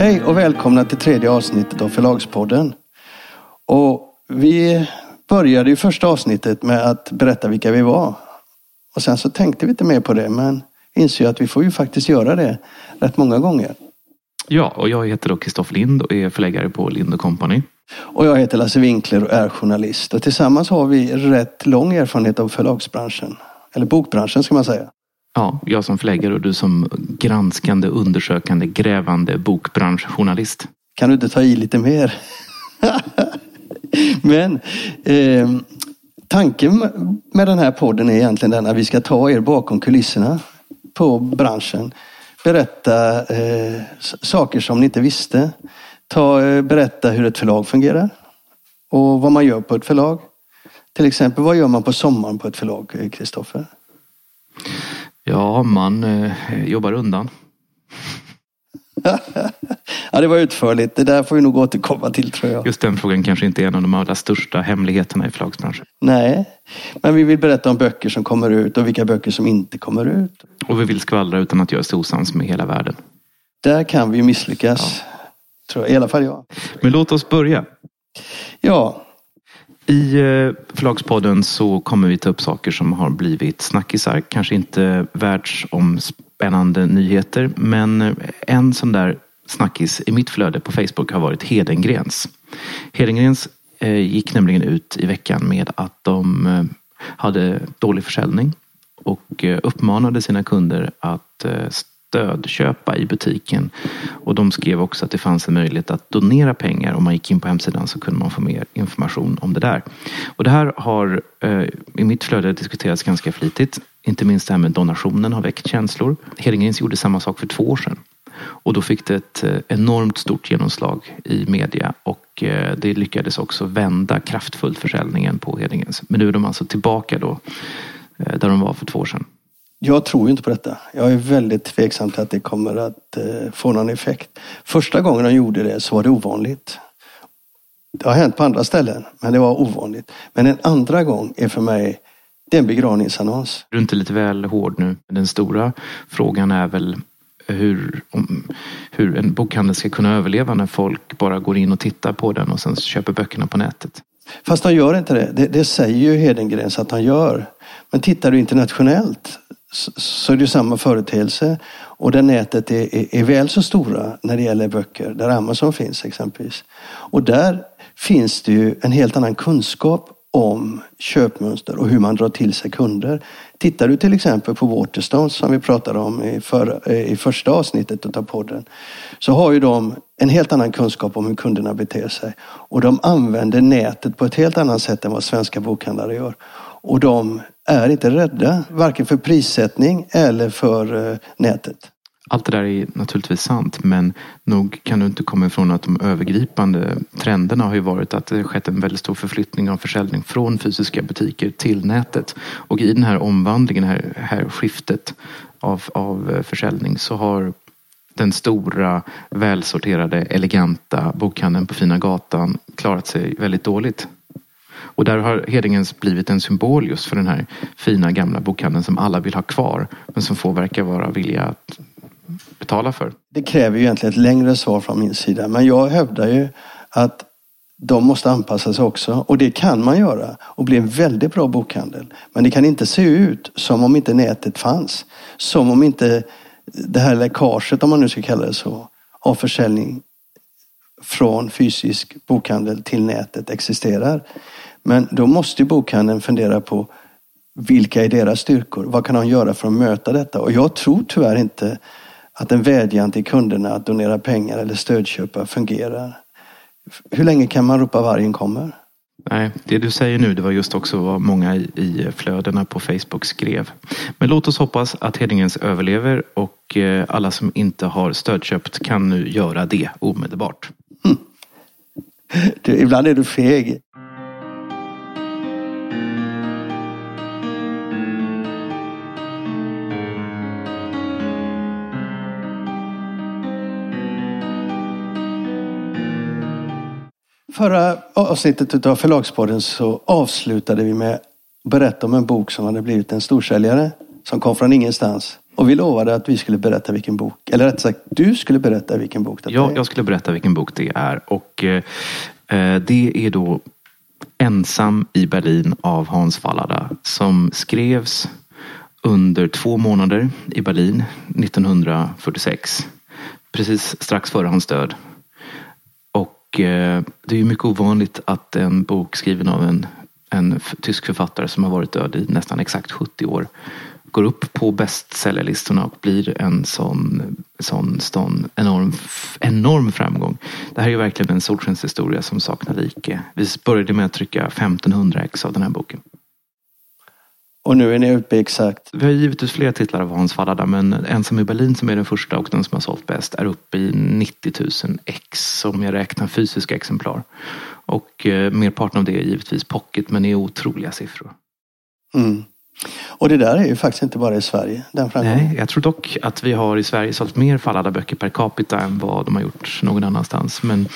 Hej och välkomna till tredje avsnittet av Förlagspodden. Och vi började ju första avsnittet med att berätta vilka vi var. Och sen så tänkte vi inte mer på det, men inser ju att vi får ju faktiskt göra det rätt många gånger. Ja, och jag heter då Kristoffer Lind och är förläggare på Lind Company. Och jag heter Lasse Winkler och är journalist. Och tillsammans har vi rätt lång erfarenhet av förlagsbranschen. Eller bokbranschen ska man säga. Ja, jag som förläggare och du som granskande, undersökande, grävande bokbranschjournalist. Kan du inte ta i lite mer? Men eh, tanken med den här podden är egentligen den att vi ska ta er bakom kulisserna på branschen. Berätta eh, saker som ni inte visste. Ta, eh, berätta hur ett förlag fungerar och vad man gör på ett förlag. Till exempel, vad gör man på sommaren på ett förlag, eh, Kristoffer? Ja, man eh, jobbar undan. ja, det var utförligt. Det där får vi nog återkomma till tror jag. Just den frågan kanske inte är en av de allra största hemligheterna i förlagsbranschen. Nej, men vi vill berätta om böcker som kommer ut och vilka böcker som inte kommer ut. Och vi vill skvallra utan att göra oss osams med hela världen. Där kan vi misslyckas. Ja. Tror jag. I alla fall jag. Men låt oss börja. Ja, i eh, Förlagspodden så kommer vi ta upp saker som har blivit snackisar. Kanske inte världsomspännande nyheter, men eh, en sån där snackis i mitt flöde på Facebook har varit Hedengrens. Hedengrens eh, gick nämligen ut i veckan med att de hade dålig försäljning och uppmanade sina kunder att stödköpa i butiken. Och de skrev också att det fanns en möjlighet att donera pengar. Om man gick in på hemsidan så kunde man få mer information om det där. Och det här har eh, i mitt flöde diskuterats ganska flitigt. Inte minst det här med donationen har väckt känslor. Hedengrens gjorde samma sak för två år sedan. Och då fick det ett eh, enormt stort genomslag i media och eh, det lyckades också vända kraftfullt försäljningen på Hedengrens. Men nu är de alltså tillbaka då eh, där de var för två år sedan. Jag tror inte på detta. Jag är väldigt tveksam till att det kommer att eh, få någon effekt. Första gången de gjorde det så var det ovanligt. Det har hänt på andra ställen, men det var ovanligt. Men en andra gång är för mig det är en begravningsannons. Du är inte lite väl hård nu? Den stora frågan är väl hur, om, hur en bokhandel ska kunna överleva när folk bara går in och tittar på den och sen köper böckerna på nätet. Fast han gör inte det. Det, det säger ju Hedengrens att han gör. Men tittar du internationellt så är det samma företeelse. Och där nätet är, är, är, väl så stora när det gäller böcker, där Amazon finns exempelvis. Och där finns det ju en helt annan kunskap om köpmönster och hur man drar till sig kunder. Tittar du till exempel på Waterstones som vi pratade om i, för, i första avsnittet av podden. Så har ju de en helt annan kunskap om hur kunderna beter sig. Och de använder nätet på ett helt annat sätt än vad svenska bokhandlare gör. Och de är inte rädda, varken för prissättning eller för eh, nätet. Allt det där är naturligtvis sant men nog kan du inte komma ifrån att de övergripande trenderna har ju varit att det skett en väldigt stor förflyttning av försäljning från fysiska butiker till nätet. Och i den här omvandlingen, det här, här skiftet av, av eh, försäljning så har den stora, välsorterade, eleganta bokhandeln på Fina gatan klarat sig väldigt dåligt. Och där har Hedingens blivit en symbol just för den här fina gamla bokhandeln som alla vill ha kvar. Men som få verkar vara villiga att betala för. Det kräver ju egentligen ett längre svar från min sida. Men jag hävdar ju att de måste anpassa sig också. Och det kan man göra och bli en väldigt bra bokhandel. Men det kan inte se ut som om inte nätet fanns. Som om inte det här läckaget, om man nu ska kalla det så, av försäljning från fysisk bokhandel till nätet existerar. Men då måste bokhandeln fundera på vilka är deras styrkor? Vad kan de göra för att möta detta? Och jag tror tyvärr inte att en vädjan till kunderna att donera pengar eller stödköpa fungerar. Hur länge kan man ropa vargen kommer? Nej, det du säger nu det var just också vad många i flödena på Facebook skrev. Men låt oss hoppas att Hedingens överlever och eh, alla som inte har stödköpt kan nu göra det omedelbart. Mm. Du, ibland är du feg. Förra avsnittet av Förlagspodden så avslutade vi med att berätta om en bok som hade blivit en storsäljare. Som kom från ingenstans. Och vi lovade att vi skulle berätta vilken bok, eller rätt sagt du skulle berätta vilken bok det Ja, är. jag skulle berätta vilken bok det är. Och eh, eh, det är då Ensam i Berlin av Hans Fallada som skrevs under två månader i Berlin 1946. Precis strax före hans död. Och eh, det är ju mycket ovanligt att en bok skriven av en, en tysk författare som har varit död i nästan exakt 70 år går upp på bestsellerlistorna och blir en sån, sån, sån enorm, enorm framgång. Det här är ju verkligen en solskenshistoria som saknar like. Vi började med att trycka 1500 ex av den här boken. Och nu är ni uppe i exakt. Vi har givit ut flera titlar av Hans Fallada men Ensam i Berlin som är den första och den som har sålt bäst är uppe i 90 000 ex som jag räknar fysiska exemplar. Och eh, merparten av det är givetvis pocket men är otroliga siffror. Mm. Och det där är ju faktiskt inte bara i Sverige, den framgången. Nej, jag tror dock att vi har i Sverige sålt mer Fallada böcker per capita än vad de har gjort någon annanstans. Men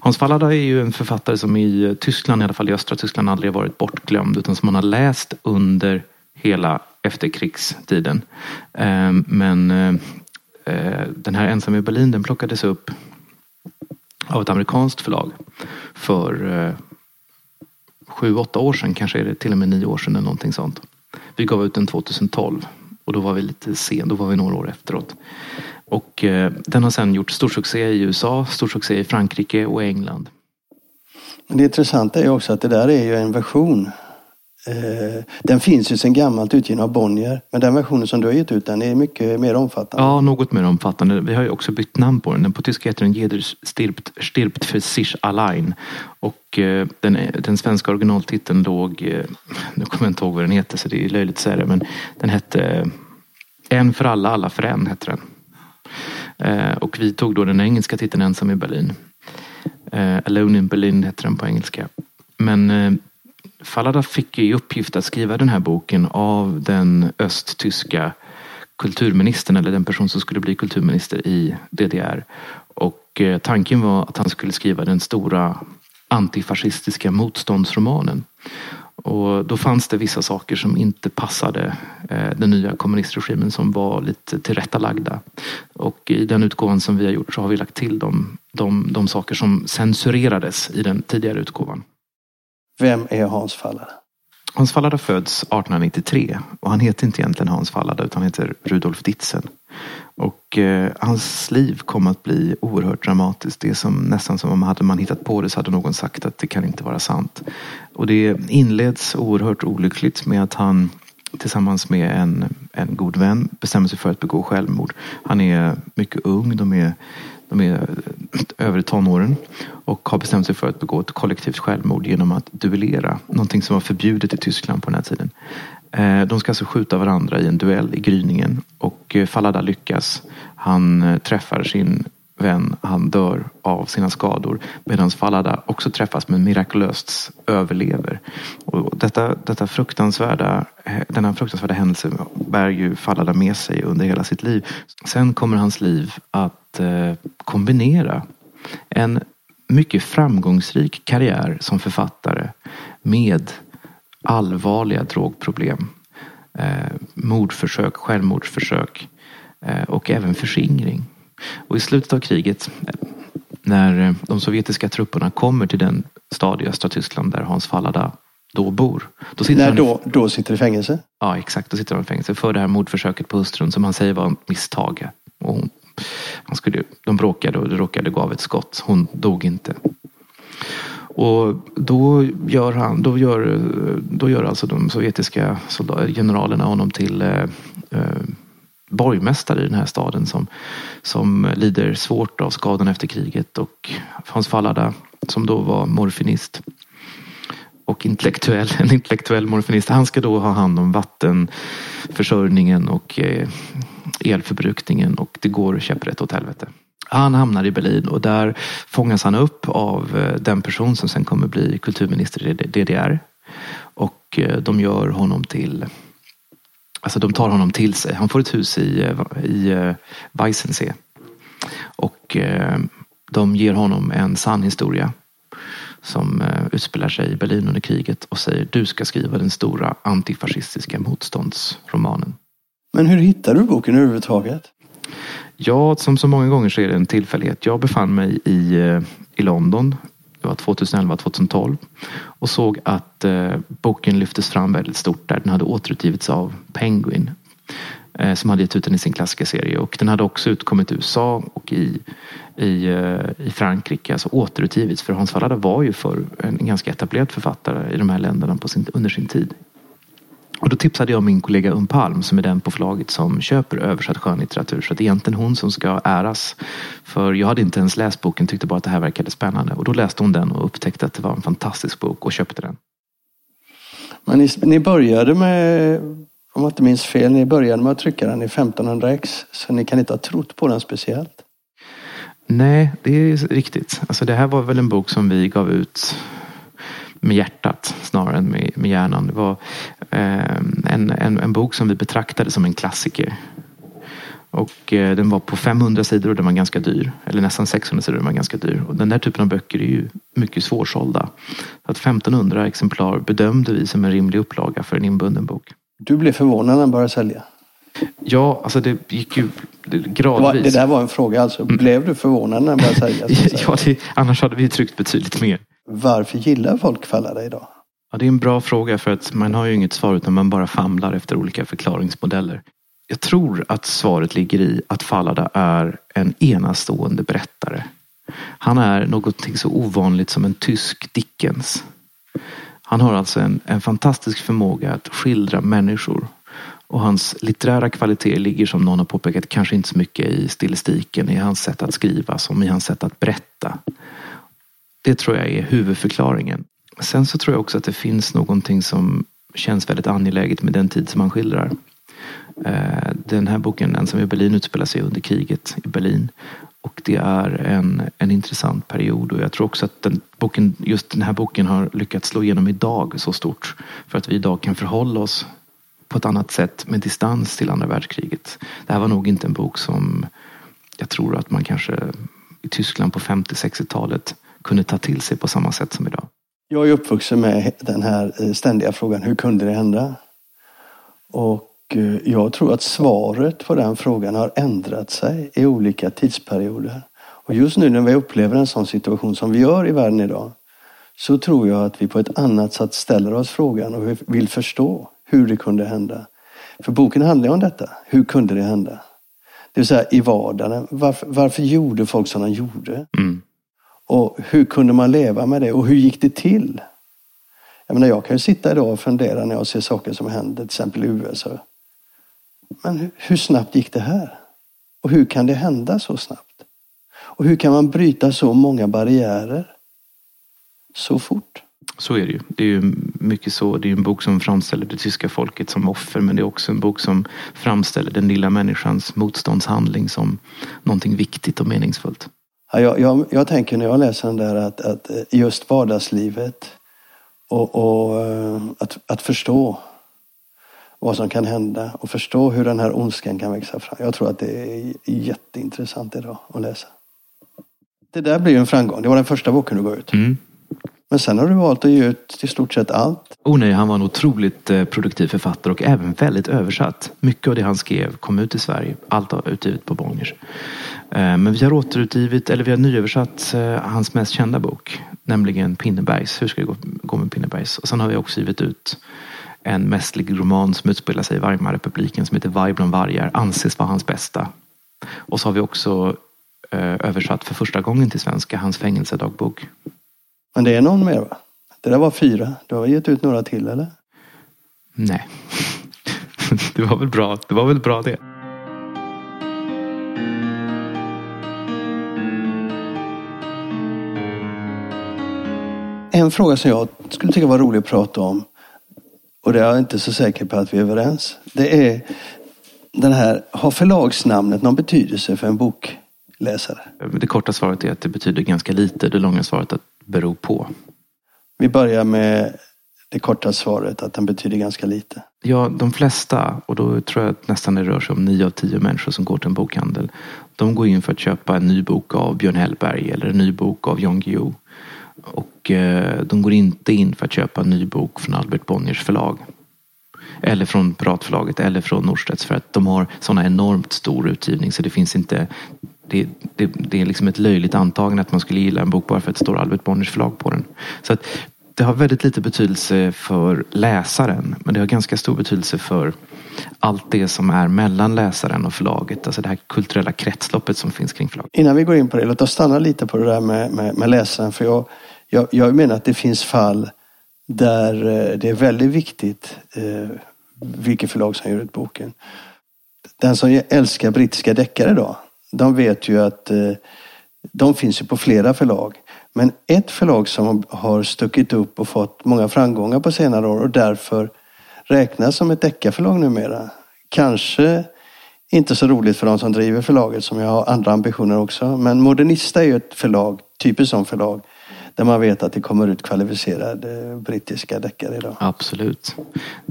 Hans Fallada är ju en författare som i Tyskland, i alla fall i östra Tyskland, aldrig har varit bortglömd utan som man har läst under hela efterkrigstiden. Ehm, men eh, eh, den här Ensam i Berlin den plockades upp av ett amerikanskt förlag för eh, sju, åtta år sedan, kanske är det till och med nio år sedan eller någonting sånt. Vi gav ut den 2012 och då var vi lite sen, då var vi några år efteråt. Och eh, den har sen gjort stor succé i USA, stor succé i Frankrike och England. Men det intressanta är ju också att det där är ju en version. Eh, den finns ju sedan gammalt utgiven av Bonnier. Men den versionen som du har gett ut den är mycket mer omfattande. Ja, något mer omfattande. Vi har ju också bytt namn på den. Den på tyska heter den Jeder stirbt, stirbt für sich allein. Och eh, den, den svenska originaltiteln låg, eh, nu kommer jag inte ihåg vad den heter så det är löjligt att säga det, men den hette eh, En för alla, alla för en. Hette den. Eh, och vi tog då den engelska titeln Ensam i Berlin. Eh, Alone in Berlin heter den på engelska. Men Fallada fick i uppgift att skriva den här boken av den östtyska kulturministern eller den person som skulle bli kulturminister i DDR. Och eh, tanken var att han skulle skriva den stora antifascistiska motståndsromanen. Och då fanns det vissa saker som inte passade eh, den nya kommunistregimen som var lite tillrättalagda. Och i den utgåvan som vi har gjort så har vi lagt till de, de, de saker som censurerades i den tidigare utgåvan. Vem är Hans Fallada? Hans Fallada föds 1893 och han heter inte egentligen Hans Fallada utan han heter Rudolf Ditzen. Och eh, hans liv kom att bli oerhört dramatiskt. Det är som, nästan som om hade man hittat på det så hade någon sagt att det kan inte vara sant. Och det inleds oerhört olyckligt med att han tillsammans med en, en god vän bestämmer sig för att begå självmord. Han är mycket ung, de är, de är eh, över tonåren och har bestämt sig för att begå ett kollektivt självmord genom att duellera. Någonting som var förbjudet i Tyskland på den här tiden. Eh, de ska alltså skjuta varandra i en duell i gryningen och eh, Falada Fallada lyckas. Han träffar sin vän, han dör av sina skador medan Fallada också träffas men mirakulöst överlever. Och detta, detta fruktansvärda, eh, denna fruktansvärda händelse bär ju Fallada med sig under hela sitt liv. Sen kommer hans liv att eh, kombinera en mycket framgångsrik karriär som författare med allvarliga drogproblem. Eh, mordförsök, självmordsförsök eh, och även förskingring. Och i slutet av kriget när eh, de sovjetiska trupperna kommer till den stad i östra Tyskland där Hans Fallada då bor. Då sitter När han, då, då sitter i fängelse? Ja exakt, då sitter han i fängelse för det här mordförsöket på hustrun som han säger var ett misstag. Och hon, han skulle, de bråkade och det råkade gå av ett skott. Hon dog inte. Och då gör, han, då gör, då gör alltså de sovjetiska generalerna honom till eh, borgmästare i den här staden som, som lider svårt av skadan efter kriget. Och Hans Fallada, som då var morfinist och intellektuell, en intellektuell morfinist, han ska då ha hand om vattenförsörjningen och eh, elförbrukningen och det går käpprätt åt helvete. Han hamnar i Berlin och där fångas han upp av eh, den person som sen kommer bli kulturminister i DDR. Och eh, de gör honom till Alltså de tar honom till sig. Han får ett hus i, eh, i eh, Weissensee. Och eh, de ger honom en sann historia som utspelar sig i Berlin under kriget och säger du ska skriva den stora antifascistiska motståndsromanen. Men hur hittade du boken överhuvudtaget? Ja, som så många gånger så är det en tillfällighet. Jag befann mig i, i London. Det var 2011-2012 och såg att eh, boken lyftes fram väldigt stort där. Den hade återutgivits av Penguin eh, som hade gett ut den i sin klassikerserie och den hade också utkommit i USA och i, i, eh, i Frankrike, alltså återutgivits. För Hans Fallada var ju för en ganska etablerad författare i de här länderna på sin, under sin tid. Och då tipsade jag min kollega Um Palm som är den på förlaget som köper översatt skönlitteratur. Så det är egentligen hon som ska äras. För jag hade inte ens läst boken, tyckte bara att det här verkade spännande. Och då läste hon den och upptäckte att det var en fantastisk bok och köpte den. Men ni, ni började med, om jag inte minns fel, ni började med att trycka den i 1500x. Så ni kan inte ha trott på den speciellt. Nej, det är riktigt. Alltså det här var väl en bok som vi gav ut med hjärtat snarare än med, med hjärnan. Det var eh, en, en, en bok som vi betraktade som en klassiker. Och eh, den var på 500 sidor och den var ganska dyr. Eller nästan 600 sidor och den var ganska dyr. Och den där typen av böcker är ju mycket svårsålda. Så att 1500 exemplar bedömde vi som en rimlig upplaga för en inbunden bok. Du blev förvånad när den började sälja. Ja, alltså det gick ju gradvis. det där var en fråga alltså. Blev du förvånad när den började sälja? ja, det, annars hade vi tryckt betydligt mer. Varför gillar folk Fallada idag? Ja, det är en bra fråga för att man har ju inget svar utan man bara famlar efter olika förklaringsmodeller. Jag tror att svaret ligger i att Fallada är en enastående berättare. Han är någonting så ovanligt som en tysk Dickens. Han har alltså en, en fantastisk förmåga att skildra människor. Och hans litterära kvaliteter ligger som någon har påpekat kanske inte så mycket i stilistiken, i hans sätt att skriva som i hans sätt att berätta. Det tror jag är huvudförklaringen. Sen så tror jag också att det finns någonting som känns väldigt angeläget med den tid som han skildrar. Eh, den här boken, Ensam i Berlin, utspelar sig under kriget i Berlin. Och det är en, en intressant period och jag tror också att den boken, just den här boken har lyckats slå igenom idag så stort. För att vi idag kan förhålla oss på ett annat sätt med distans till andra världskriget. Det här var nog inte en bok som jag tror att man kanske i Tyskland på 50-60-talet kunde ta till sig på samma sätt som idag. Jag är uppvuxen med den här eh, ständiga frågan, hur kunde det hända? Och eh, jag tror att svaret på den frågan har ändrat sig i olika tidsperioder. Och just nu när vi upplever en sån situation som vi gör i världen idag så tror jag att vi på ett annat sätt ställer oss frågan och vill förstå hur det kunde hända. För boken handlar ju om detta. Hur kunde det hända? Det vill säga i vardagen. Varför, varför gjorde folk som de gjorde? Mm. Och hur kunde man leva med det? Och hur gick det till? Jag menar, jag kan ju sitta idag och fundera när jag ser saker som händer, till exempel i USA. Men hur, hur snabbt gick det här? Och hur kan det hända så snabbt? Och hur kan man bryta så många barriärer så fort? Så är det ju. Det är ju mycket så. Det är en bok som framställer det tyska folket som offer men det är också en bok som framställer den lilla människans motståndshandling som någonting viktigt och meningsfullt. Ja, jag, jag, jag tänker när jag läser den där att, att just vardagslivet och, och eh, att, att förstå vad som kan hända och förstå hur den här ondskan kan växa fram. Jag tror att det är jätteintressant idag att läsa. Det där blir ju en framgång. Det var den första boken du gav ut. Mm. Men sen har du valt att ge ut i stort sett allt. Oh nej, han var en otroligt eh, produktiv författare och även väldigt översatt. Mycket av det han skrev kom ut i Sverige. Allt har utgivet på Bonniers. Eh, Men vi har återutgivit, eller vi har nyöversatt eh, hans mest kända bok. Nämligen Pinnebergs. Hur ska det gå- med Pinnebergs? Och sen har vi också givit ut en mästerlig roman som utspelar sig i Weimarrepubliken som heter Varg bland vargar. Anses vara hans bästa. Och så har vi också eh, översatt för första gången till svenska hans fängelsedagbok. Men det är någon mer va? Det där var fyra. Du har gett ut några till eller? Nej. Det var väl bra. Det var väl bra det. En fråga som jag skulle tycka var rolig att prata om och det är jag inte så säker på att vi är överens. Det är den här, har förlagsnamnet någon betydelse för en bokläsare? Det korta svaret är att det betyder ganska lite. Det långa svaret är att bero på. Vi börjar med det korta svaret att den betyder ganska lite. Ja, de flesta, och då tror jag att nästan det rör sig om nio av tio människor som går till en bokhandel. De går in för att köpa en ny bok av Björn Hellberg eller en ny bok av Jan Guillou. Och eh, de går inte in för att köpa en ny bok från Albert Bonniers förlag. Eller från Piratförlaget eller från Norstedts för att de har sådana enormt stor utgivning så det finns inte det, det, det är liksom ett löjligt antagande att man skulle gilla en bok bara för att det står Albert Bonniers förlag på den. Så att det har väldigt lite betydelse för läsaren men det har ganska stor betydelse för allt det som är mellan läsaren och förlaget. Alltså det här kulturella kretsloppet som finns kring förlaget. Innan vi går in på det, låt oss stanna lite på det där med, med, med läsaren. För jag, jag, jag menar att det finns fall där eh, det är väldigt viktigt eh, vilket förlag som ger ut boken. Den som älskar brittiska deckare då, de vet ju att eh, de finns ju på flera förlag. Men ett förlag som har stuckit upp och fått många framgångar på senare år och därför räknas som ett deckarförlag numera. Kanske inte så roligt för de som driver förlaget som jag har andra ambitioner också. Men Modernista är ju ett förlag, typiskt som förlag, där man vet att det kommer ut kvalificerade brittiska deckare idag. Absolut.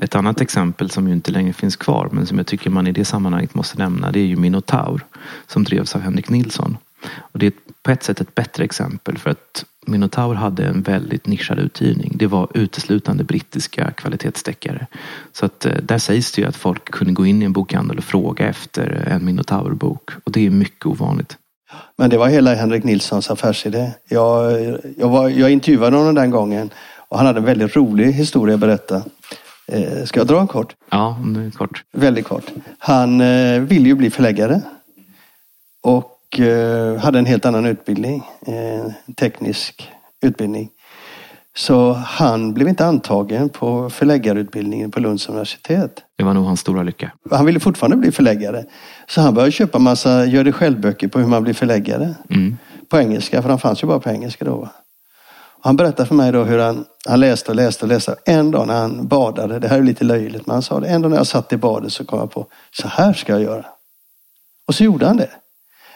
Ett annat exempel som ju inte längre finns kvar men som jag tycker man i det sammanhanget måste nämna det är ju Minotaur som drevs av Henrik Nilsson. Och det är på ett sätt ett bättre exempel för att Minotaur hade en väldigt nischad utgivning. Det var uteslutande brittiska kvalitetsdeckare. Så att eh, där sägs det ju att folk kunde gå in i en bokhandel och fråga efter en Minotaur-bok. Och det är mycket ovanligt. Men det var hela Henrik Nilssons affärsidé. Jag, jag, var, jag intervjuade honom den gången och han hade en väldigt rolig historia att berätta. Eh, ska jag dra en kort? Ja, kort. Väldigt kort. Han eh, ville ju bli förläggare. Och och eh, hade en helt annan utbildning, eh, teknisk utbildning. Så han blev inte antagen på förläggarutbildningen på Lunds universitet. Det var nog hans stora lycka. Han ville fortfarande bli förläggare. Så han började köpa massa gör det själv-böcker på hur man blir förläggare. Mm. På engelska, för han fanns ju bara på engelska då. Han berättade för mig då hur han, han läste och läste och läste. En dag när han badade, det här är lite löjligt, men han sa det. En dag när jag satt i badet så kom jag på, så här ska jag göra. Och så gjorde han det.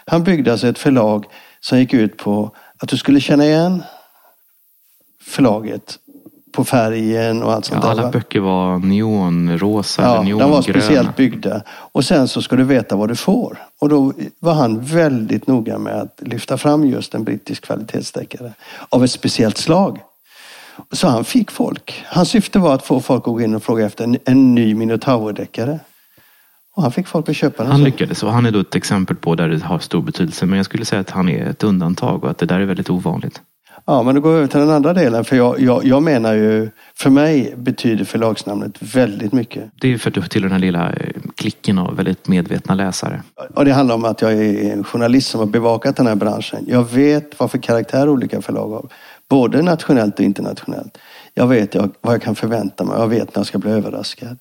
Han byggde alltså ett förlag som gick ut på att du skulle känna igen förlaget på färgen och allt sånt ja, Alla där. böcker var neonrosa ja, eller neongröna. De var speciellt byggda. Och sen så ska du veta vad du får. Och då var han väldigt noga med att lyfta fram just en brittisk kvalitetsdeckare av ett speciellt slag. Så han fick folk. Hans syfte var att få folk att gå in och fråga efter en, en ny Minotaur-deckare. Och han fick folk att köpa den. Han lyckades och han är då ett exempel på där det har stor betydelse. Men jag skulle säga att han är ett undantag och att det där är väldigt ovanligt. Ja, men då går vi över till den andra delen. För jag, jag, jag menar ju, för mig betyder förlagsnamnet väldigt mycket. Det är för att du tillhör den här lilla eh, klicken av väldigt medvetna läsare. Och det handlar om att jag är en journalist som har bevakat den här branschen. Jag vet vad för karaktär olika förlag har. Både nationellt och internationellt. Jag vet vad jag kan förvänta mig. Jag vet när jag ska bli överraskad.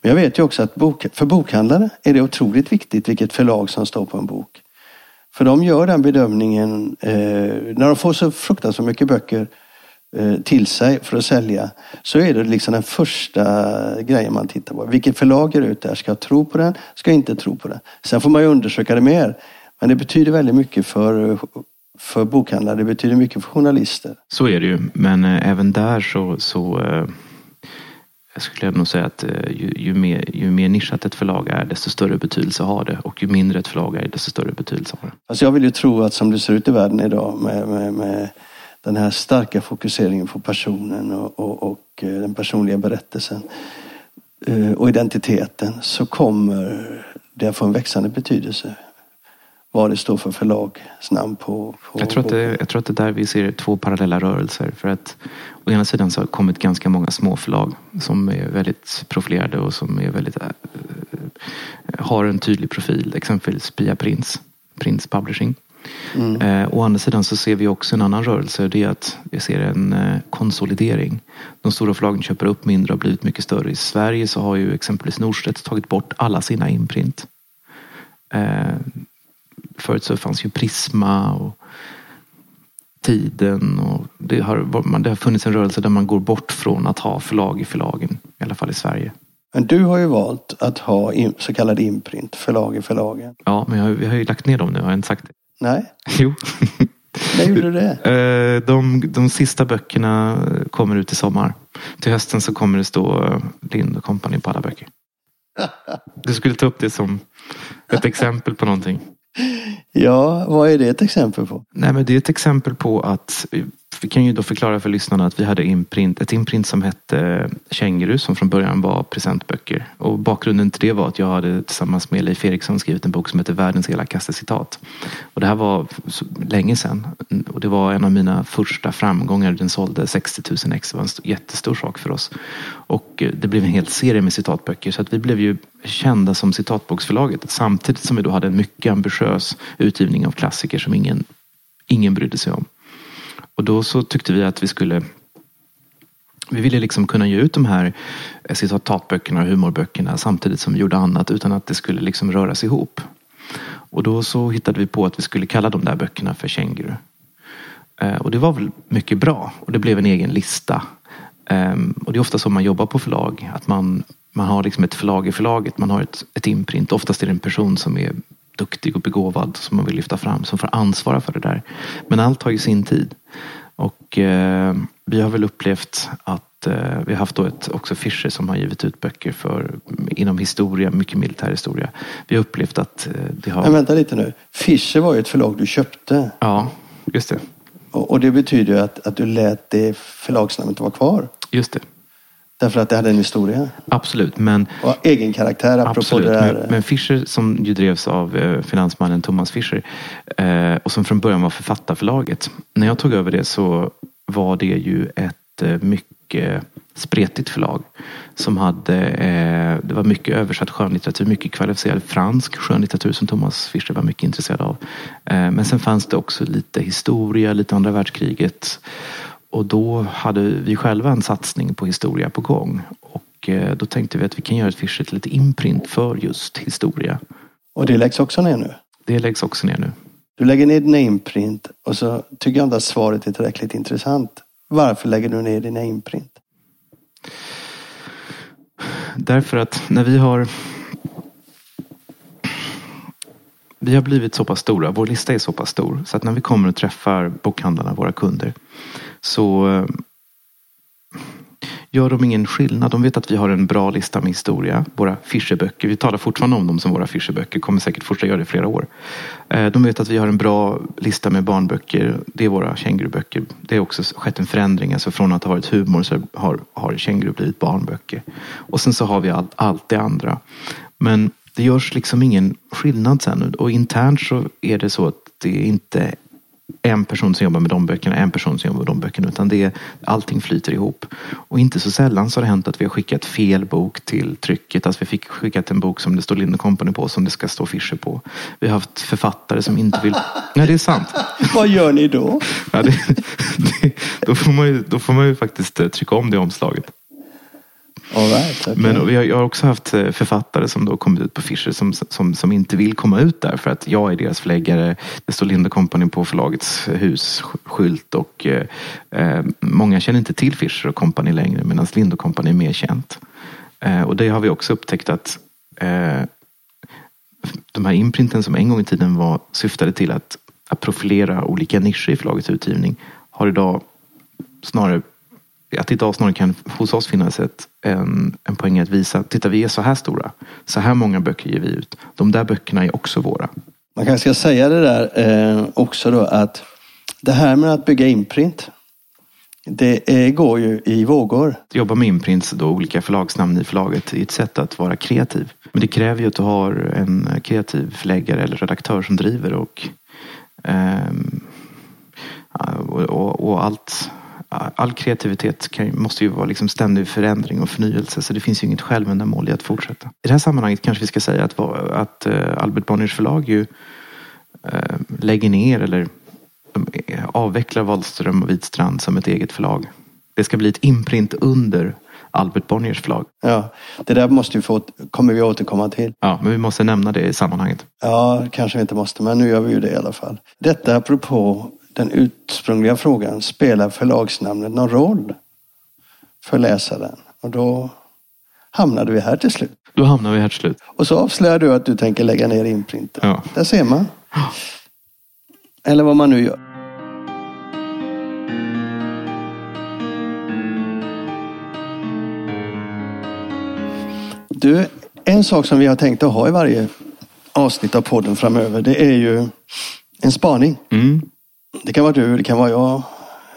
Men jag vet ju också att bok, för bokhandlare är det otroligt viktigt vilket förlag som står på en bok. För de gör den bedömningen eh, när de får så fruktansvärt mycket böcker eh, till sig för att sälja. Så är det liksom den första grejen man tittar på. Vilket förlag är ut där? Ska jag tro på den? Ska jag inte tro på den? Sen får man ju undersöka det mer. Men det betyder väldigt mycket för, för bokhandlare. Det betyder mycket för journalister. Så är det ju. Men eh, även där så, så eh, jag skulle nog säga att eh, ju, ju, mer, ju mer nischat ett förlag är, desto större betydelse har det. Och ju mindre ett förlag är, desto större betydelse har det. Alltså jag vill ju tro att som det ser ut i världen idag med, med, med den här starka fokuseringen på personen och, och, och eh, den personliga berättelsen eh, och identiteten så kommer det att få en växande betydelse vad det står för förlagsnamn på, på jag, tror att det, jag tror att det är där vi ser två parallella rörelser. För att å ena sidan så har det kommit ganska många småförlag som är väldigt profilerade och som är väldigt, äh, har en tydlig profil. Exempelvis Pia Prins, Prins Publishing. Mm. Eh, å andra sidan så ser vi också en annan rörelse. Det är att vi ser en eh, konsolidering. De stora förlagen köper upp mindre och har blivit mycket större. I Sverige så har ju exempelvis Norstedts tagit bort alla sina imprint. Eh, förut så fanns ju Prisma och Tiden och det har, det har funnits en rörelse där man går bort från att ha förlag i förlagen. I alla fall i Sverige. Men du har ju valt att ha så kallad imprint, förlag i förlagen. Ja, men jag, vi har ju lagt ner dem nu, har jag inte sagt det? Nej. Jo. När gjorde du det? Eh, de, de sista böckerna kommer ut i sommar. Till hösten så kommer det stå eh, Lind och Company på alla böcker. Du skulle ta upp det som ett exempel på någonting. Ja, vad är det ett exempel på? Nej, men det är ett exempel på att vi kan ju då förklara för lyssnarna att vi hade imprint, ett imprint som hette eh, Känguru som från början var presentböcker. Och bakgrunden till det var att jag hade tillsammans med Leif Eriksson skrivit en bok som heter Världens elakaste citat. Och det här var länge sedan. Och det var en av mina första framgångar. Den sålde 60 000 ex. Det var en jättestor sak för oss. Och eh, det blev en hel serie med citatböcker. Så att vi blev ju kända som citatboksförlaget. Samtidigt som vi då hade en mycket ambitiös utgivning av klassiker som ingen, ingen brydde sig om. Och då så tyckte vi att vi skulle vi ville liksom kunna ge ut de här eh, citatböckerna och humorböckerna samtidigt som vi gjorde annat utan att det skulle liksom röras ihop. Och då så hittade vi på att vi skulle kalla de där böckerna för Känguru. Eh, och det var väl mycket bra och det blev en egen lista. Ehm, och det är ofta så man jobbar på förlag, att man, man har liksom ett förlag i förlaget, man har ett, ett imprint. Oftast är det en person som är duktig och begåvad som man vill lyfta fram, som får ansvara för det där. Men allt har ju sin tid. Och eh, vi har väl upplevt att eh, vi har haft då ett, också Fischer som har givit ut böcker för, inom historia, mycket militärhistoria. Vi har upplevt att eh, det har... Men vänta lite nu. Fischer var ju ett förlag du köpte. Ja, just det. Och, och det betyder ju att, att du lät det förlagsnamnet vara kvar. Just det. Därför att det hade en historia. Absolut, men... Och egen karaktär apropå Absolut, det där. men, men Fischer som ju drevs av eh, finansmannen Thomas Fischer eh, och som från början var författarförlaget. När jag tog över det så var det ju ett eh, mycket spretigt förlag som hade, eh, det var mycket översatt skönlitteratur, mycket kvalificerad fransk skönlitteratur som Thomas Fischer var mycket intresserad av. Eh, men sen fanns det också lite historia, lite andra världskriget och då hade vi själva en satsning på historia på gång. Och eh, då tänkte vi att vi kan göra ett Fischer till ett imprint för just historia. Och det läggs också ner nu. Det läggs också ner nu. Du lägger ner dina imprint och så tycker jag inte att svaret är tillräckligt intressant. Varför lägger du ner dina imprint? Därför att när vi har vi har blivit så pass stora, vår lista är så pass stor, så att när vi kommer och träffar bokhandlarna, våra kunder, så eh, gör de ingen skillnad. De vet att vi har en bra lista med historia. Våra Fischerböcker, vi talar fortfarande om dem som våra Fischerböcker, kommer säkert fortsätta göra det i flera år. Eh, de vet att vi har en bra lista med barnböcker. Det är våra känguruböcker. Det har också skett en förändring. Alltså från att ha varit humor så har, har känguru blivit barnböcker. Och sen så har vi allt, allt det andra. Men det görs liksom ingen skillnad sen. Och internt så är det så att det är inte en person som jobbar med de böckerna, en person som jobbar med de böckerna. Utan det är, allting flyter ihop. Och inte så sällan så har det hänt att vi har skickat fel bok till trycket. Alltså vi fick skickat en bok som det står Lind Company på som det ska stå Fischer på. Vi har haft författare som inte vill... Nej, det är sant. Vad gör ni då? Ja, det, det, då, får man ju, då får man ju faktiskt eh, trycka om det omslaget. All right, okay. Men vi har, jag har också haft eh, författare som då kommit ut på Fischer som, som, som inte vill komma ut där för att jag är deras förläggare. Det står Linda Company på förlagets husskylt och eh, eh, många känner inte till Fischer och Company längre medan Linda Company är mer känt. Eh, och det har vi också upptäckt att eh, de här imprinten som en gång i tiden var syftade till att, att profilera olika nischer i förlagets utgivning har idag snarare att idag snarare kan hos oss finnas ett, en, en poäng att visa, titta vi är så här stora. Så här många böcker ger vi ut. De där böckerna är också våra. Man kanske ska säga det där eh, också då att det här med att bygga imprint. Det är, går ju i vågor. Att jobba med imprints, då, olika förlagsnamn i förlaget, är ett sätt att vara kreativ. Men det kräver ju att du har en kreativ förläggare eller redaktör som driver och, ehm, och, och, och allt all kreativitet kan, måste ju vara liksom ständig förändring och förnyelse. Så det finns ju inget självändamål i att fortsätta. I det här sammanhanget kanske vi ska säga att, att uh, Albert Bonniers förlag ju uh, lägger ner eller uh, avvecklar Wahlström och Vitstrand som ett eget förlag. Det ska bli ett imprint under Albert Bonniers förlag. Ja, det där måste vi få, kommer vi återkomma till. Ja, men vi måste nämna det i sammanhanget. Ja, kanske vi inte måste, men nu gör vi ju det i alla fall. Detta apropå den ursprungliga frågan, spelar förlagsnamnet någon roll för läsaren? Och då hamnade vi här till slut. Då hamnar vi här till slut. Och så avslöjar du att du tänker lägga ner imprinten. Ja. Där ser man. Eller vad man nu gör. Du, en sak som vi har tänkt att ha i varje avsnitt av podden framöver, det är ju en spaning. Mm. Det kan vara du, det kan vara jag.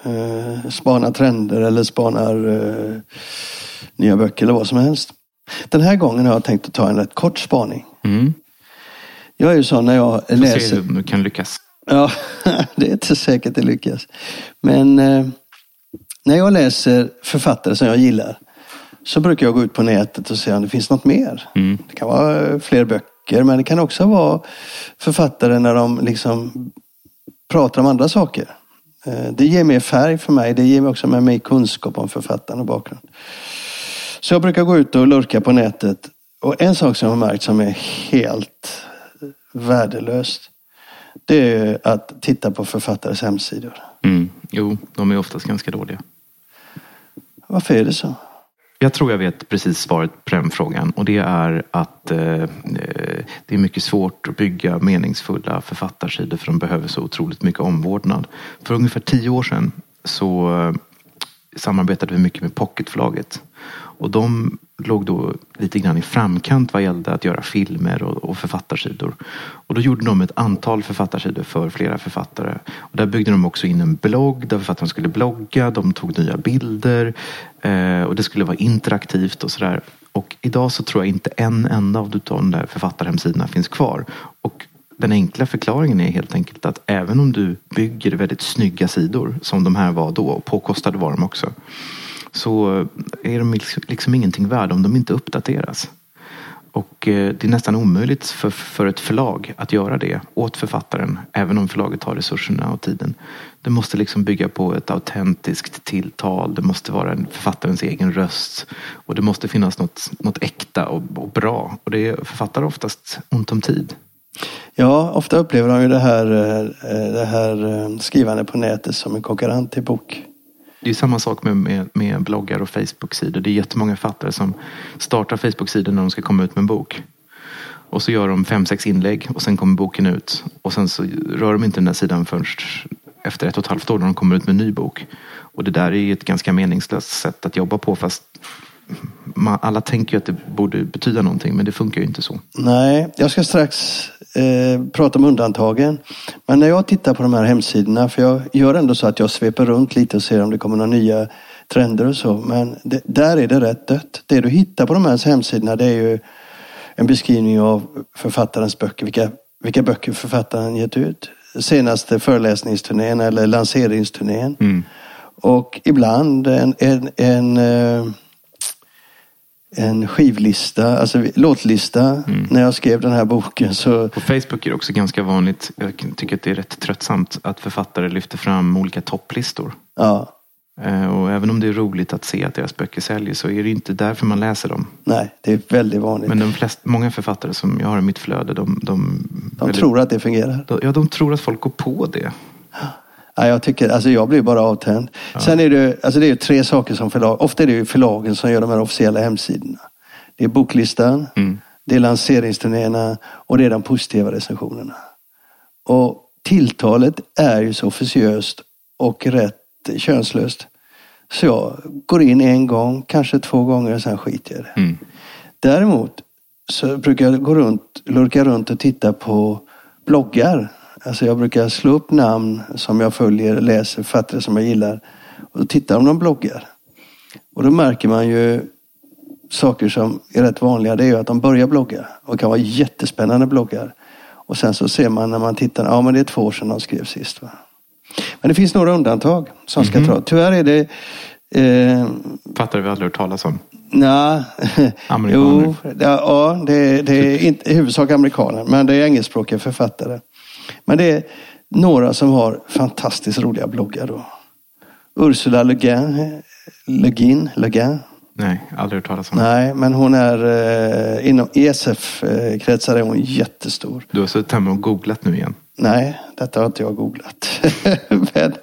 Eh, spanar trender eller spanar eh, nya böcker eller vad som helst. Den här gången har jag tänkt att ta en rätt kort spaning. Mm. Jag är ju sån när jag Får läser... se om du kan lyckas. Ja, det är inte säkert det lyckas. Men eh, när jag läser författare som jag gillar så brukar jag gå ut på nätet och se om det finns något mer. Mm. Det kan vara fler böcker men det kan också vara författare när de liksom pratar om andra saker. Eh, det ger mer färg för mig. Det ger också med mig kunskap om författaren och bakgrund. Så jag brukar gå ut och lurka på nätet. Och en sak som jag har märkt som är helt värdelöst. Det är att titta på författares hemsidor. Mm. Jo, de är oftast ganska dåliga. Varför är det så? Jag tror jag vet precis svaret på den frågan och det är att eh, eh, det är mycket svårt att bygga meningsfulla författarsidor för de behöver så otroligt mycket omvårdnad. För ungefär tio år sedan så eh, samarbetade vi mycket med Pocketförlaget och de låg då lite grann i framkant vad gällde att göra filmer och, och författarsidor. Och då gjorde de ett antal författarsidor för flera författare. Och där byggde de också in en blogg där författaren skulle blogga, de tog nya bilder eh, och det skulle vara interaktivt och sådär. Och idag så tror jag inte en enda av de där författarhemsidorna finns kvar. Och den enkla förklaringen är helt enkelt att även om du bygger väldigt snygga sidor, som de här var då, och påkostade var de också, så är de liksom, liksom ingenting värda om de inte uppdateras. Och eh, det är nästan omöjligt för, för ett förlag att göra det åt författaren, även om förlaget har resurserna och tiden. Det måste liksom bygga på ett autentiskt tilltal, det måste vara författarens egen röst och det måste finnas något, något äkta och, och bra. Och det är författare oftast ont om tid. Ja, ofta upplever de ju det här, eh, eh, det här skrivande på nätet som en konkurrent till bok. Det är samma sak med, med, med bloggar och Facebook-sidor. Det är jättemånga författare som startar Facebook-sidor när de ska komma ut med en bok. Och så gör de fem, sex inlägg och sen kommer boken ut. Och sen så rör de inte den där sidan förrän efter ett och ett halvt år när de kommer ut med en ny bok. Och det där är ju ett ganska meningslöst sätt att jobba på fast man, alla tänker ju att det borde betyda någonting men det funkar ju inte så. Nej, jag ska strax eh, prata om undantagen. Men när jag tittar på de här hemsidorna, för jag gör ändå så att jag sveper runt lite och ser om det kommer några nya trender och så. Men det, där är det rätt dött. Det du hittar på de här hemsidorna det är ju en beskrivning av författarens böcker. Vilka, vilka böcker författaren gett ut. Senaste föreläsningsturnén eller lanseringsturnén. Mm. Och ibland en, en, en eh, en skivlista, alltså låtlista. När jag skrev den här boken så... På Facebook är det också ganska vanligt, jag tycker att det är rätt tröttsamt, att författare lyfter fram olika topplistor. Ja, Eh, Och även om det är roligt att se att deras böcker säljer så är det inte därför man läser dem. nej, det är väldigt vanligt. Men de flest, många författare som jag har i mitt flöde, de, de, De väldigt- tror att det fungerar. de, ja, de tror att folk går på det. Ja, jag, tycker, alltså jag blir bara avtänd. Sen är det, alltså det är tre saker som förlag, ofta är det ju förlagen som gör de här officiella hemsidorna. Det är boklistan, Mm. det är lanseringsturnéerna och det är de positiva recensionerna. Och tilltalet är ju så officiöst och rätt könslöst. Så jag går in en gång, kanske två gånger och sen skiter jag i det. Mm. Däremot så brukar jag gå runt, lurka runt och titta på bloggar. Alltså jag brukar slå upp namn som jag följer, läser, författare som jag gillar och titta om de bloggar. Och då märker man ju saker som är rätt vanliga. Det är ju att de börjar blogga och kan vara jättespännande bloggar. Och sen så ser man när man tittar, ja men det är två år sedan de skrev sist. Va? Men det finns några undantag som ska ta. Tyvärr är det eh, Fattar vi aldrig hört talas om. Nej, jo, ja, ja det, det är inte i huvudsak amerikaner, men det är engelskspråkiga författare. Men det är några som har fantastiskt roliga bloggar då. Ursula Guin, Le Guin. Nej, aldrig hört talas om. Nej, men hon är eh, inom ESF-kretsar är hon jättestor. Du har suttit hemma och googlat nu igen. Nej, detta har inte jag googlat. men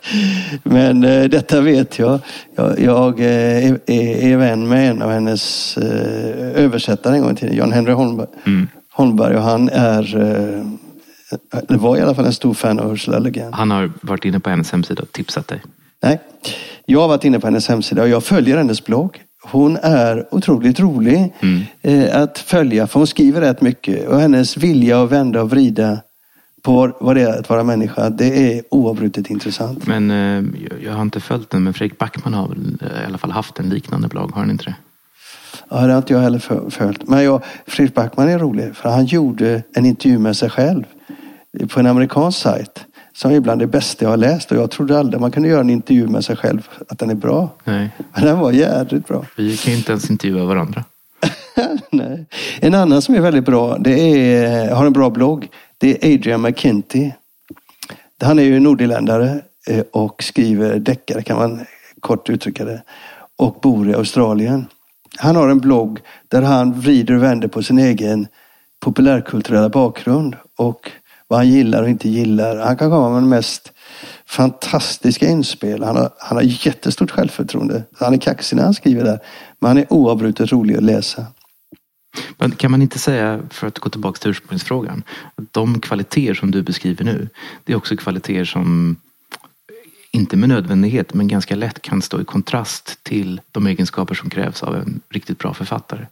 men eh, detta vet jag. Jag, jag eh, är, är, vän med en av hennes eh, översättare en gång i tiden, Jan Henry Holmberg. Mm. Holmberg och han är, det var i alla fall en stor fan av Ursula Le Guin. Han har varit inne på hennes hemsida och tipsat dig. Nej, jag har varit inne på hennes hemsida och jag följer hennes blogg. Hon är otroligt rolig eh, att följa för hon skriver rätt mycket och hennes vilja att vända och vrida på vad det är att vara människa. Det är oavbrutet intressant. Men eh, jag- har inte följt den, men Fredrik Backman har väl eh, i alla fall haft en liknande blogg, har han inte det? Ja, det har inte jag heller följt. Men jag, Fredrik Backman är rolig för han gjorde en intervju med sig själv på en amerikansk sajt som är bland det bästa jag har läst och jag trodde aldrig man kunde göra en intervju med sig själv att den är bra. Nej, Men den var jädrigt bra. vi kan inte ens intervjua varandra. Nej. En annan som är väldigt bra, det är, har en bra blogg, det är Adrian McKinty. Han är ju nordirländare eh, och skriver deckare kan man kort uttrycka det. Och bor i Australien. Han har en blogg där han vrider och vänder på sin egen populärkulturella bakgrund och vad han gillar och inte gillar. Han kan komma med de mest fantastiska inspel. Han har, han har jättestort självförtroende. Han är kaxig när han skriver där. Men han är oavbrutet rolig att läsa. Men kan man inte säga, för att gå tillbaka till ursprungsfrågan, att de kvaliteter som du beskriver nu, det är också kvaliteter som inte med nödvändighet, men ganska lätt kan stå i kontrast till de egenskaper som krävs av en riktigt bra författare.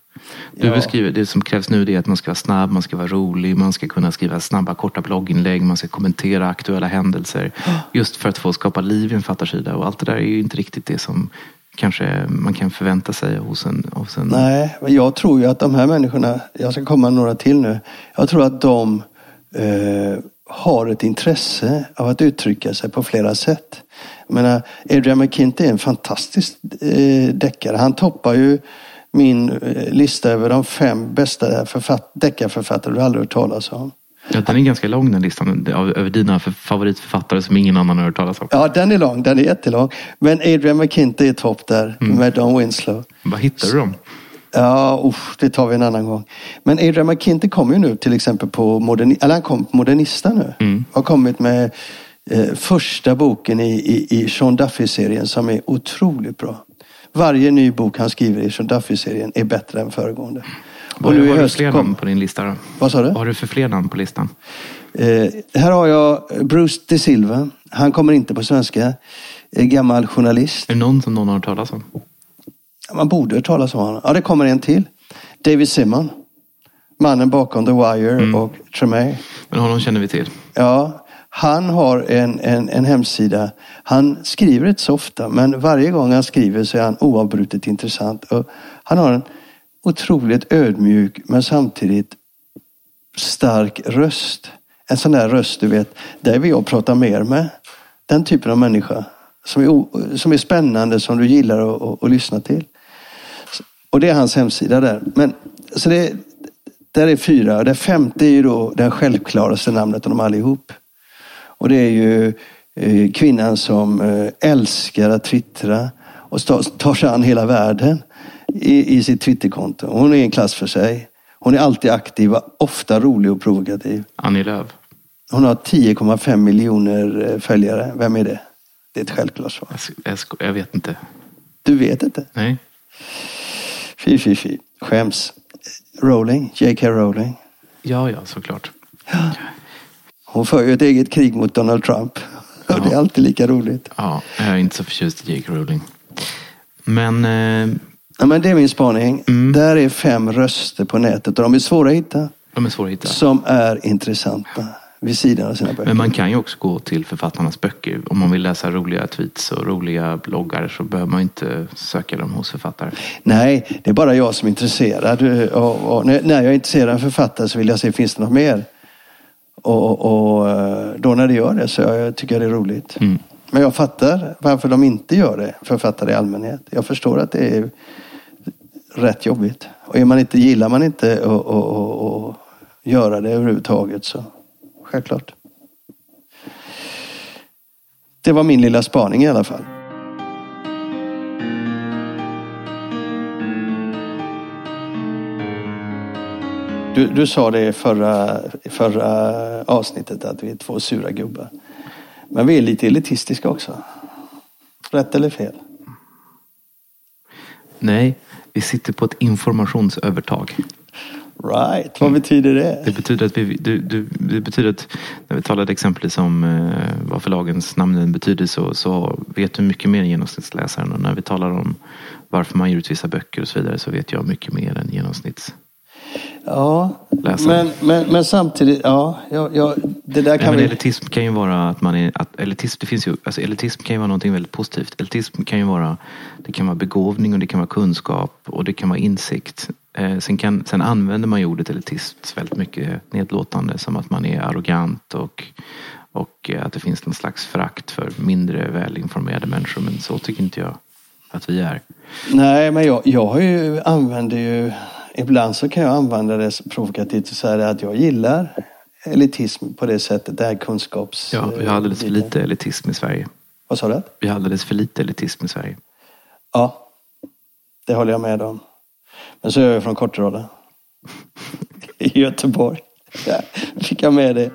Du Ja. beskriver, det som krävs nu det är att man ska vara snabb, man ska vara rolig, man ska kunna skriva snabba korta blogginlägg, man ska kommentera aktuella händelser. Just för att få skapa liv i en författarsida. Och allt det där är ju inte riktigt det som kanske man kan förvänta sig hos en... Hos en Nej, men jag tror ju att de här människorna, jag ska komma några till nu. Jag tror att de eh, har ett intresse av att uttrycka sig på flera sätt. Jag menar, Adrian McKinty är en fantastisk eh, deckare. Han toppar ju min eh, lista över de fem bästa författ- deckarförfattare du aldrig hört talas om. Ja, den är ganska lång den listan över dina för- favoritförfattare som ingen annan har hört talas om. Ja, den är lång, den är jättelång. Men Adrian McKinty är topp där med Don Winslow. Var hittar du dem? Ja, usch, det tar vi en annan gång. Men Adrian McKinty kommer ju nu till exempel på Moderni eller han kom på Modernista nu. Mm. Har kommit med eh, första boken i, i, i Sean Duffy-serien som är otroligt bra. Varje ny bok han skriver i Sean Duffy-serien är bättre än föregående. Vad nu i har du fler kom- namn på din lista då? Vad sa du? Vad har du för fler namn på listan? Eh, här har jag Bruce De Silva. Han kommer inte på svenska. Eh, gammal journalist. Är det någon som någon har hört talas om? Man borde höra talas om honom. Ja, det kommer en till. David Simon. Mannen bakom The Wire och Tremay. Men honom känner vi till. Ja, han har en, en, en hemsida. Han skriver inte så ofta, men varje gång han skriver så är han oavbrutet intressant. Och han har en otroligt ödmjuk, men samtidigt stark röst. En sån där röst, du vet, där vill jag prata mer med. Den typen av människa. Som är, som är spännande, som du gillar att lyssna till. Och det är hans hemsida där. Men, så det, där är fyra. Det femte är ju då det självklaraste namnet av dem allihop. Och det är ju eh, kvinnan som eh, älskar att twittra och tar sig an hela världen i, i sitt Twitterkonto. Hon är en klass för sig. Hon är alltid aktiv, och ofta rolig och provokativ. Annie Lööf. Hon har 10,5 miljoner eh, följare. Vem är det? Det är ett självklart svar. Jag, jag, jag vet inte. Du vet inte? Nej. Fy, fy, fy. Skäms. Rowling, J.K. Rowling. Ja, ja, såklart. Hon för ju ett eget krig mot Donald Trump. Och det är alltid lika roligt. Ja, jag är inte så förtjust i J.K. Rowling. Men eh, Ja, men det är min spaning. Där är fem röster på nätet och de är svåra att hitta. de är svåra att hitta. Som är intressanta vid sidan av sina böcker. Men man kan ju också gå till författarnas böcker. Om man vill läsa roliga tweets och roliga bloggar så behöver man inte söka dem hos författare. Nej, det är bara jag som är intresserad. Och, och, när jag är intresserad av författare så vill jag se, finns det något mer? Och, och eh, då när det gör det så jag, tycker jag det är roligt. Mm. Men jag fattar varför de inte gör det, författare i allmänhet. Jag förstår att det är rätt jobbigt. Och är man inte, gillar man inte att göra det överhuvudtaget så självklart. Det var min lilla spaning i alla fall. Du, du sa det i förra, i förra avsnittet att vi är två sura gubbar. Men vi är lite elitistiska också. Rätt eller fel? Nej, vi sitter på ett informationsövertag. Right, vad betyder det? Det betyder att vi, du, du, det betyder att när vi talade exempelvis om eh, vad förlagens namnen betyder så, så vet du mycket mer än genomsnittsläsaren. Och när vi talar om varför man ger ut vissa böcker och så vidare så vet jag mycket mer än genomsnitts. Ja, men, men, men samtidigt, ja, ja, ja det där Nej, kan men vi... elitism kan ju vara att man är, att elitism, det finns ju, alltså elitism kan ju vara någonting väldigt positivt. Elitism kan ju vara, det kan vara begåvning och det kan vara kunskap och det kan vara insikt. Eh, sen, kan, sen använder man ju ordet elitism väldigt mycket nedlåtande som att man är arrogant och, och eh, att det finns någon slags frakt för mindre välinformerade människor. Men så tycker inte jag att vi är. Nej, men jag, jag har ju, använder ju... Ibland så kan jag använda det provokativt och säga att jag gillar elitism på det sättet. Det här kunskaps... Ja, vi har alldeles för biten. lite elitism i Sverige. Vad sa du? Vi har alldeles för lite elitism i Sverige. Ja, det håller jag med om. Men så är jag från Korteråda. I Göteborg. Ja, fick jag med det.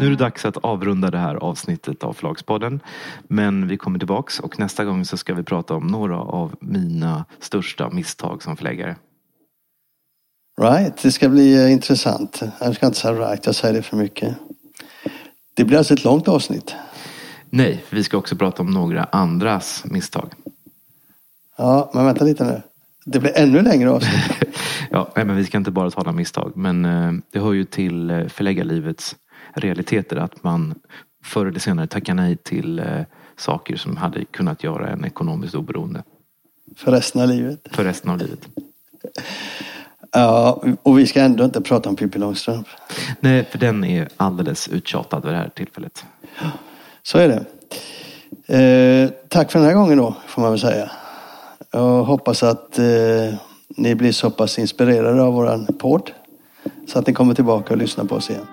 Nu är det dags att avrunda det här avsnittet av Förlagspodden. Men vi kommer tillbaks och nästa gång så ska vi prata om några av mina största misstag som förläggare. Right, det ska bli eh, intressant. Jag ska inte säga right, jag säger det för mycket. Det blir alltså ett långt avsnitt. Nej, vi ska också prata om några andras misstag. Ja, men vänta lite nu. Det blir ännu längre avsnitt. Ja, nej, men vi ska inte bara tala om misstag. Men eh, det hör ju till eh, förläggarlivets realiteter att man förr eller senare tackar nej till eh, saker som hade kunnat göra en ekonomiskt oberoende För resten av livet. för resten av livet. Ja, och vi ska ändå inte prata om Pippi Långstrump. Nej, för den är alldeles uttjatad vid det här tillfället. Så är det. Eh, tack för den här gången då, får man väl säga. Jag hoppas att eh, ni blir så pass inspirerade av våran podd så att ni kommer tillbaka och lyssnar på oss igen.